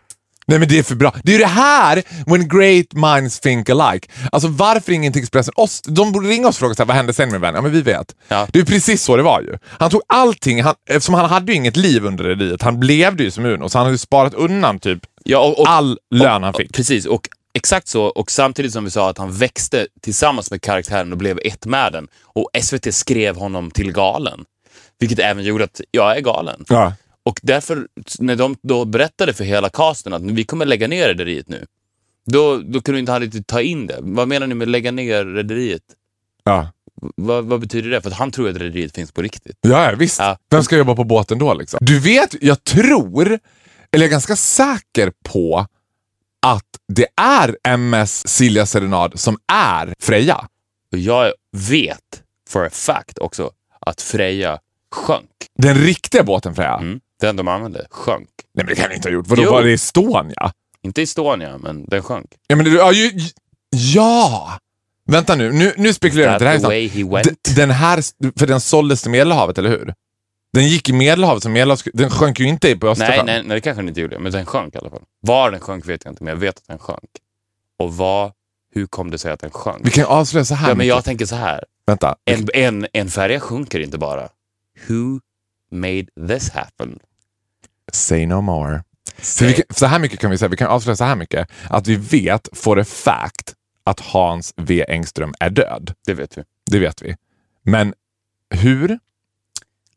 Nej men det är för bra. Det är ju det här, when great minds think alike. Alltså varför ringer inte Expressen oss? De borde ringa oss och fråga så här, vad hände sen min vän? Ja men vi vet. Ja. Det är precis så det var ju. Han tog allting, han, eftersom han hade ju inget liv under rederiet, han blev ju som Uno, så han hade ju sparat undan typ Ja, och, och, all lön han fick. Precis, och exakt så. Och samtidigt som vi sa att han växte tillsammans med karaktären och blev ett med den. Och SVT skrev honom till galen. Vilket även gjorde att jag är galen. Ja. Och därför, när de då berättade för hela casten att vi kommer lägga ner Rederiet nu. Då, då kunde inte han riktigt ta in det. Vad menar ni med lägga ner Rederiet? Ja. Vad, vad betyder det? För att han tror att Rederiet finns på riktigt. Ja, ja, visst. Ja. Vem ska jobba på båten då liksom? Du vet, jag tror, eller jag är ganska säker på att det är MS Silja Serenad som är Freja. Jag vet for a fact också att Freja sjönk. Den riktiga båten Freja. Mm. Den de använde sjönk. Nej men det kan den inte ha gjort. Vadå, Jo. var det Estonia? Inte Estonia, men den sjönk. Ja, men det, ja, ju, ja! Vänta nu, nu, nu spekulerar jag. Det här way he went. Den här, för den såldes till Medelhavet, eller hur? Den gick i Medelhavet, så Medelhavet, den sjönk ju inte på nej, Östersjön. nej, nej, det kanske den inte gjorde, men den sjönk i alla fall. Var den sjönk vet jag inte, men jag vet att den sjönk. Och vad, hur kom det sig att den sjönk? Vi kan avslöja så här Ja, men jag tänker så här. Vänta. En, en, en färja sjunker inte bara. Who made this happen? Say no more. För vi kan, så här mycket kan vi säga, vi kan avslöja så här mycket, att vi vet for a fact att Hans V Engström är död. Det vet vi. Det vet vi. Men hur?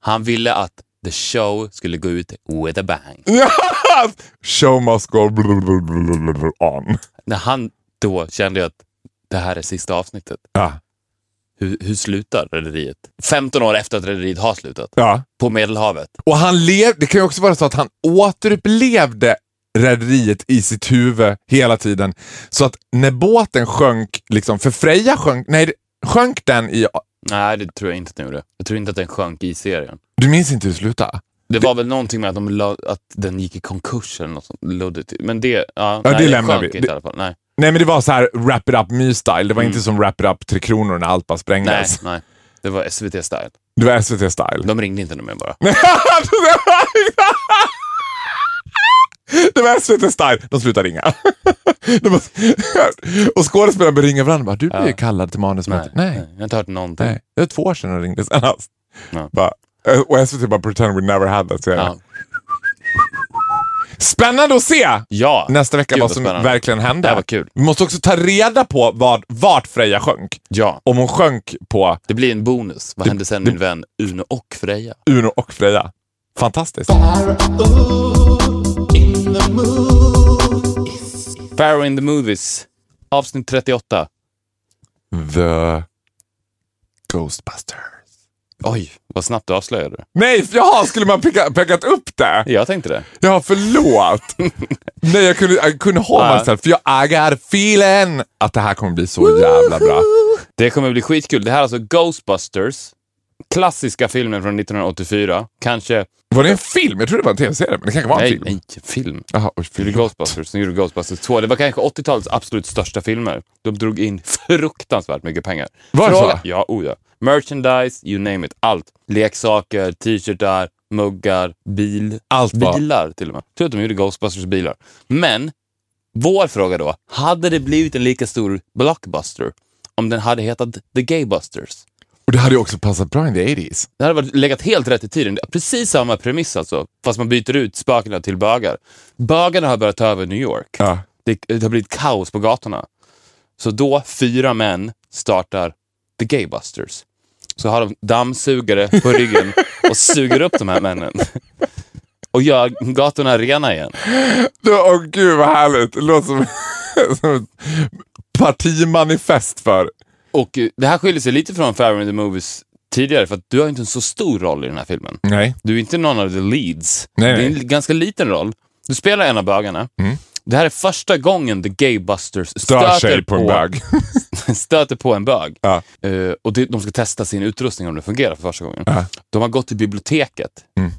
Han ville att the show skulle gå ut with a bang. Show must go on. När han då kände att det här är sista avsnittet. Ja. Hur, hur slutar Rederiet? 15 år efter att Rederiet har slutat. ja. På Medelhavet. Och han lev, det kan ju också vara så att han återupplevde rederiet i sitt huvud hela tiden. Så att när båten sjönk, liksom, för Freja sjönk, nej, sjönk den i, Nej, det tror jag inte att den gjorde. Jag tror inte att den sjönk i serien. du minns inte hur det slutade? Det var väl någonting med att, de la, att den gick i konkurs eller något sånt. Men det, ja, Ja, nej, det lämnar vi. inte Det- i alla fall. Nej, Nej men det var så här wrap it up my-style, det var Mm. inte som wrap it up Tre Kronor när allt bara nej, sprängdes. nej. Det var SVT-style. Det var SVT-style. De ringde inte mer bara. det var SVT-style. De slutade ringa. De var... och skådespelarna började ringa varandra. Bara, du blev ju Ja. kallad till manusmöte. Nej. Nej. Jag har inte hört någonting. Det var två år sedan de ringde senast. Ja. Bara, eh, och SVT bara pretend we never had that. serien. Ja. Spännande att se ja. nästa vecka Gud, vad som spännande. verkligen hände. Det var kul. Vi måste också ta reda på vad, vart Freja sjönk. Ja, Om hon sjönk på det blir en bonus. Vad hände sen min vän Uno och Freja? Uno och Freja. Fantastiskt. Pharaoh in the Movies. Avsnitt 38. The Ghostbusters. Oj, vad snabbt du avslöjade det. Nej, jaha, skulle man peka, pekat upp det? Jag tänkte det. Ja, förlåt. Nej, jag kunde, jag kunde hålla Ja. mig själv, för jag I got a feeling att det här kommer bli så jävla bra. Det kommer bli skitkul. Det här är alltså Ghostbusters. Klassiska filmen från 1984. Kanske... Var det en film? Jag trodde det var en tv-serie, men det kanske var en Nej, film. nej, film. Jaha, oj, Det gjorde. Ghostbusters, sen gjorde Ghostbusters 2. Det var kanske 80-talets absolut största filmer. De drog in fruktansvärt mycket pengar. Var det så? Ja, oh ja. Merchandise, you name it. Allt. Leksaker, t-shirtar, muggar, bil. Allt var- Bilar till och med. Jag tror att de gjorde Ghostbusters bilar. Men, vår fråga då. Hade det blivit en lika stor blockbuster om den hade hetat The Gaybusters? Och det hade ju också passat bra in the 80s. Det hade varit legat helt rätt i tiden. Precis samma premiss alltså, fast man byter ut spökena till bögar. Bögarna har börjat ta över New York. Ja. Det, det har blivit kaos på gatorna. Så då, fyra män startar The Gaybusters. Så har de dammsugare på ryggen och suger upp de här männen. Och gör gatorna rena igen. Åh gud vad härligt. Det låter som, som ett partimanifest för... Och eh, det här skiljer sig lite från Farrow in the Movies tidigare, för att du har inte en så stor roll i den här filmen. Nej. Du är inte någon av the leads. Nej, det är en ganska liten roll. Du spelar en av bögarna. Det här är första gången The Gaybusters stöter sig på en bög. stöter på en bög. Ja. Eh, och det, de ska testa sin utrustning om den fungerar för första gången. Ja. De har gått till biblioteket, Mm.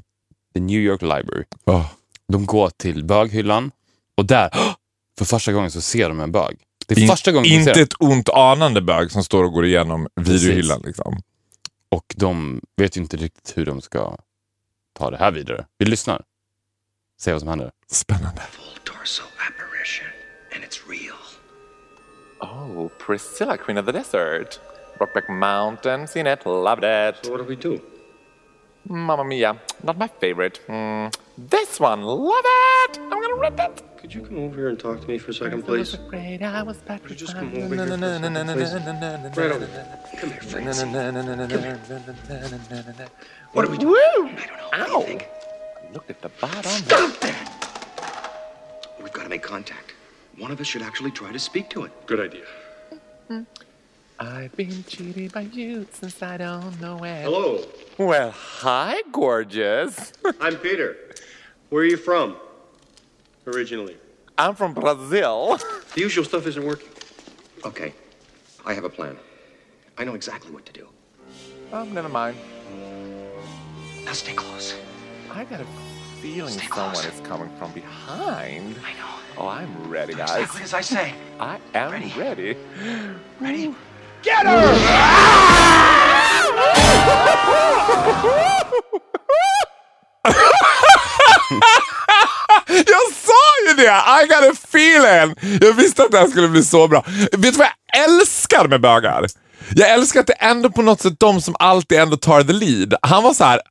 The New York Library. Åh. De går till böghyllan och där, för första gången så ser de en bög. Det är In- första gången Inte ett ont anande bög som står och går igenom videohyllan. Liksom. Och de vet ju inte riktigt hur de ska ta det här vidare. Vi lyssnar. Se vad som händer. Spännande. full torso apparition, and it's real. Oh, Priscilla, Queen of the Desert. Brokeback Mountain, seen it, loved it. So what do we do? Mamma Mia, not my favorite. Mm, this one, love it! I'm gonna rip it! Could you come over here and talk to me for a second, please? Afraid I was Could you just come over here for a second, please? Right over there. Come here, Francie. What are we doing? Woo! I don't know. What do you Ow! think? Look at the bottom. Stop that! We've got to make contact. One of us should actually try to speak to it. Good idea. I've been cheated by you since I don't know when. Hello, Well, hi, gorgeous. I'm Peter. Where are you from? Originally. I'm from Brazil. The usual stuff isn't working. Okay, I have a plan. I know exactly what to do. Oh, never mind. Now stay close. I got a feeling Stay someone close. is coming from behind. I know. Oh, I'm ready, guys. Exactly as I say. I am Ready. ready. Ready? Jag det! I got a feeling! Jag visste att det här skulle bli så bra. Vet du vad jag älskar med bögar? Jag älskar att det är ändå på något sätt de som alltid ändå tar the lead. Han var så här.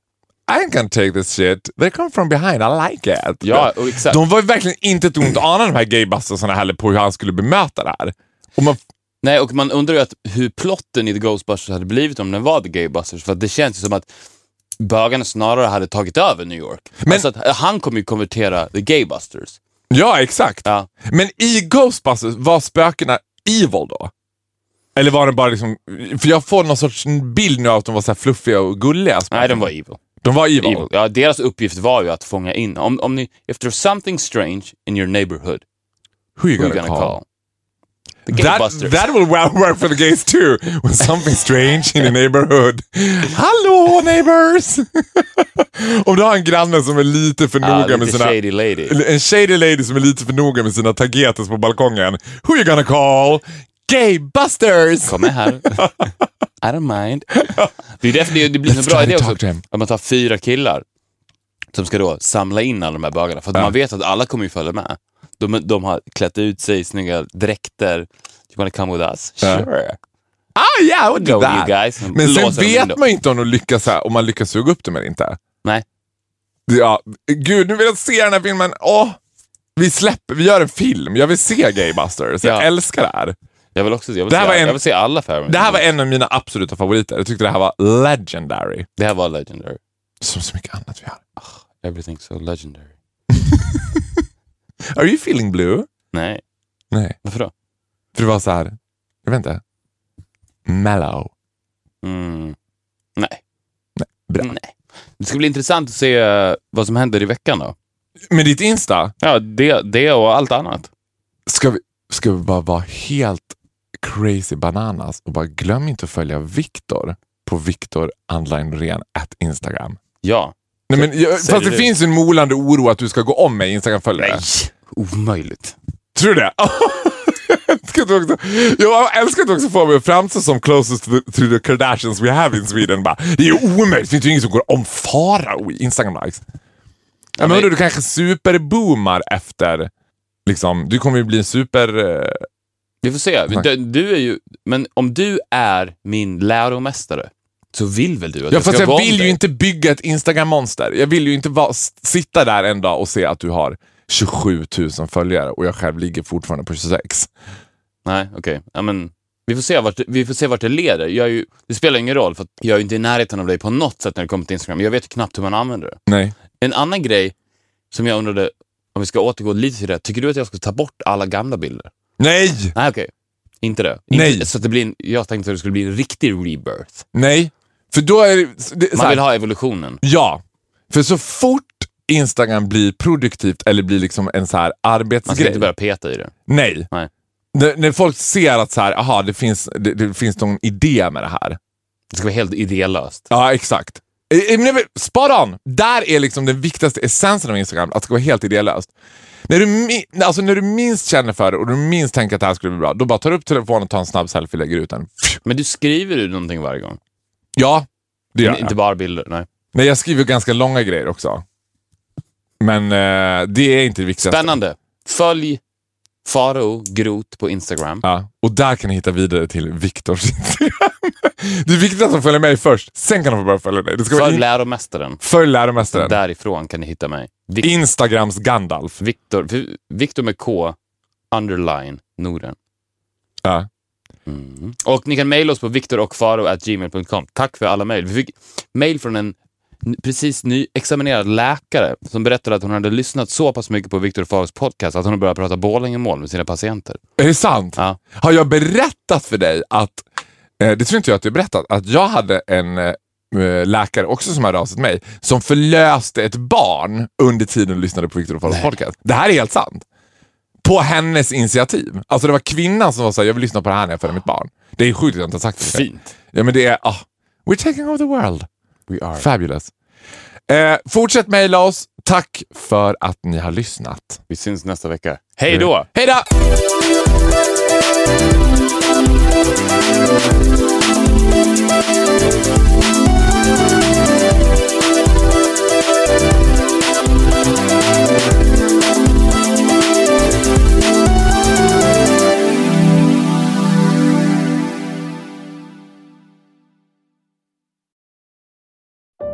I can take this shit. They come from behind, I like it. Ja, exakt. De var ju verkligen inte ett ont anande de här gaybustersarna heller på hur han skulle bemöta det här. Och man, Nej, och man undrar ju att hur plotten i The Ghostbusters hade blivit om den var The Gaybusters. För det känns ju som att bögarna snarare hade tagit över New York. Men- alltså att han kommer ju konvertera The Gaybusters. Ja, exakt. Ja. Men i Ghostbusters, var spökena evil då? Eller var det bara liksom... För jag får någon sorts bild nu av att de var så här fluffiga och gulliga. spöken. Nej, de var evil. De var evil. evil. Ja, deras uppgift var ju att fånga in, om, om ni, if there's something strange in your neighborhood, Who you who gonna, you gonna call? call? That, that will work for the gays too. When something strange in the neighborhood. Hallå neighbors! Om du har en granne som är lite för Ja, noga med lite sina... shady lady. En shady lady som är lite för noga med sina tagetes på balkongen. Who you gonna call? Gaybusters! Kom med här. I don't mind. Det är därför det, det blir Let's så bra idé också. Att man tar fyra killar som ska då samla in alla de här bögarna. För att Ja. man vet att alla kommer ju följa med. De, de har klätt ut sig i snygga dräkter. You wanna come with us? Sure. Ah yeah, I would do that. you guys. Men sen vet man ju inte om, de lyckas, här, om man lyckas suga upp dem eller inte. Nej. Ja, gud, nu vill jag se den här filmen. Åh, vi släpper, vi gör en film. Jag vill se Gaybusters. Jag Ja. älskar det här. Jag vill också jag vill Det här se, var en- jag vill se alla Farrow. Det här var en av mina absoluta favoriter. Jag tyckte det här var legendary. Det här var legendary. Som så mycket annat vi har. Everything's so legendary. Are you feeling blue? Nej, Nej, varför då? för det var så här, jag vet inte, mellow. Mm. Nej. Bra. Nej. Det ska bli intressant att se eh, vad som händer i veckan då. Med ditt Insta, Ja, det, det och allt annat. ska vi, ska vi bara vara helt crazy bananas och bara glöm inte att följa Viktor på Viktor Norén at Instagram. Ja. Nej, men, jag, fast det du? finns en molande oro att du ska gå om mig Instagram-följare. Nej, omöjligt. Tror du det? Jag älskar att du också, jag älskar att du också får mig att framstå som closest to the, to the Kardashians we have in Sweden. Bara, det är ju omöjligt, det finns ju ingen som går om Farao i Instagram-likes. Ja, men men- du kanske superboomar efter, liksom, du kommer ju bli en super... eh, Vi får se. Du, du är ju, men om du är min läromästare så vill väl du att Ja, jag ska jag gå om vill ju inte bygga ett Instagram-monster. Jag vill ju inte vara, s- sitta där en dag och se att du har 27 000 följare och jag själv ligger fortfarande på 26. Nej, okej. Ja, men vi, får se vart, vi får se vart det leder. Jag är ju, det spelar ingen roll, för att jag är inte i närheten av dig på något sätt när det kommer till Instagram. Jag vet knappt hur man använder det. Nej. En annan grej som jag undrade, om vi ska återgå lite till det. Tycker du att jag ska ta bort alla gamla bilder? Nej! Nej, okej. Inte det. Nej. Inte, så att det blir en, jag tänkte att det skulle bli en riktig rebirth. Nej. För då är det... det Man vill ha evolutionen. Ja, för så fort Instagram blir produktivt eller blir liksom en så här Man ska arbetsgrej. inte börja peta i det. Nej. Nej. När, när folk ser att så här, aha, det, finns, det, det finns någon idé med det här. Det ska vara helt idélöst. Ja, exakt. Eh, eh, men Spot on! Där är liksom den viktigaste essensen av Instagram, att det ska vara helt idélöst. När du, alltså när du minst känner för det och du minst tänker att det här skulle bli bra, då bara tar du upp telefonen och tar en snabb selfie och lägger ut den. Men du skriver ju någonting varje gång. Ja, det gör Men jag. Inte bara bilder. Nej. Nej, jag skriver ganska långa grejer också. Men eh, det är inte det viktigaste. Spännande. Följ Faro Groth på Instagram. Ja, och där kan ni hitta vidare till Viktors Instagram. Det är viktigt att de följer mig först, sen kan de börja följa dig. Följ läromästaren. Följ läromästaren. Därifrån kan ni hitta mig. Vic- Instagrams Gandalf. Victor, Victor med K, underline, Norden. Ja. Mm. Och ni kan mejla oss på viktorochfaro.gmail.com. Tack för alla mejl. Vi fick mejl från en precis nyexaminerad läkare som berättade att hon hade lyssnat så pass mycket på Viktor och Faros podcast att hon börjat prata Borlängemål med sina patienter. Är det sant? Ja. Har jag berättat för dig att, eh, det tror inte jag att du har berättat, att jag hade en eh, läkare också som hörde av sig till mig som förlöste ett barn under tiden du lyssnade på Viktor och Faros podcast. Det här är helt sant. På hennes initiativ. Alltså det var kvinnan som var såhär, jag vill lyssna på det här när jag föder mitt barn. Det är sjukt att jag inte har sagt det. Fint. Ja men det är, ah, we're taking over the world. We are. Fabulous. Eh, fortsätt mejla oss. Tack för att ni har lyssnat. Vi syns nästa vecka. Hej då! Hej då!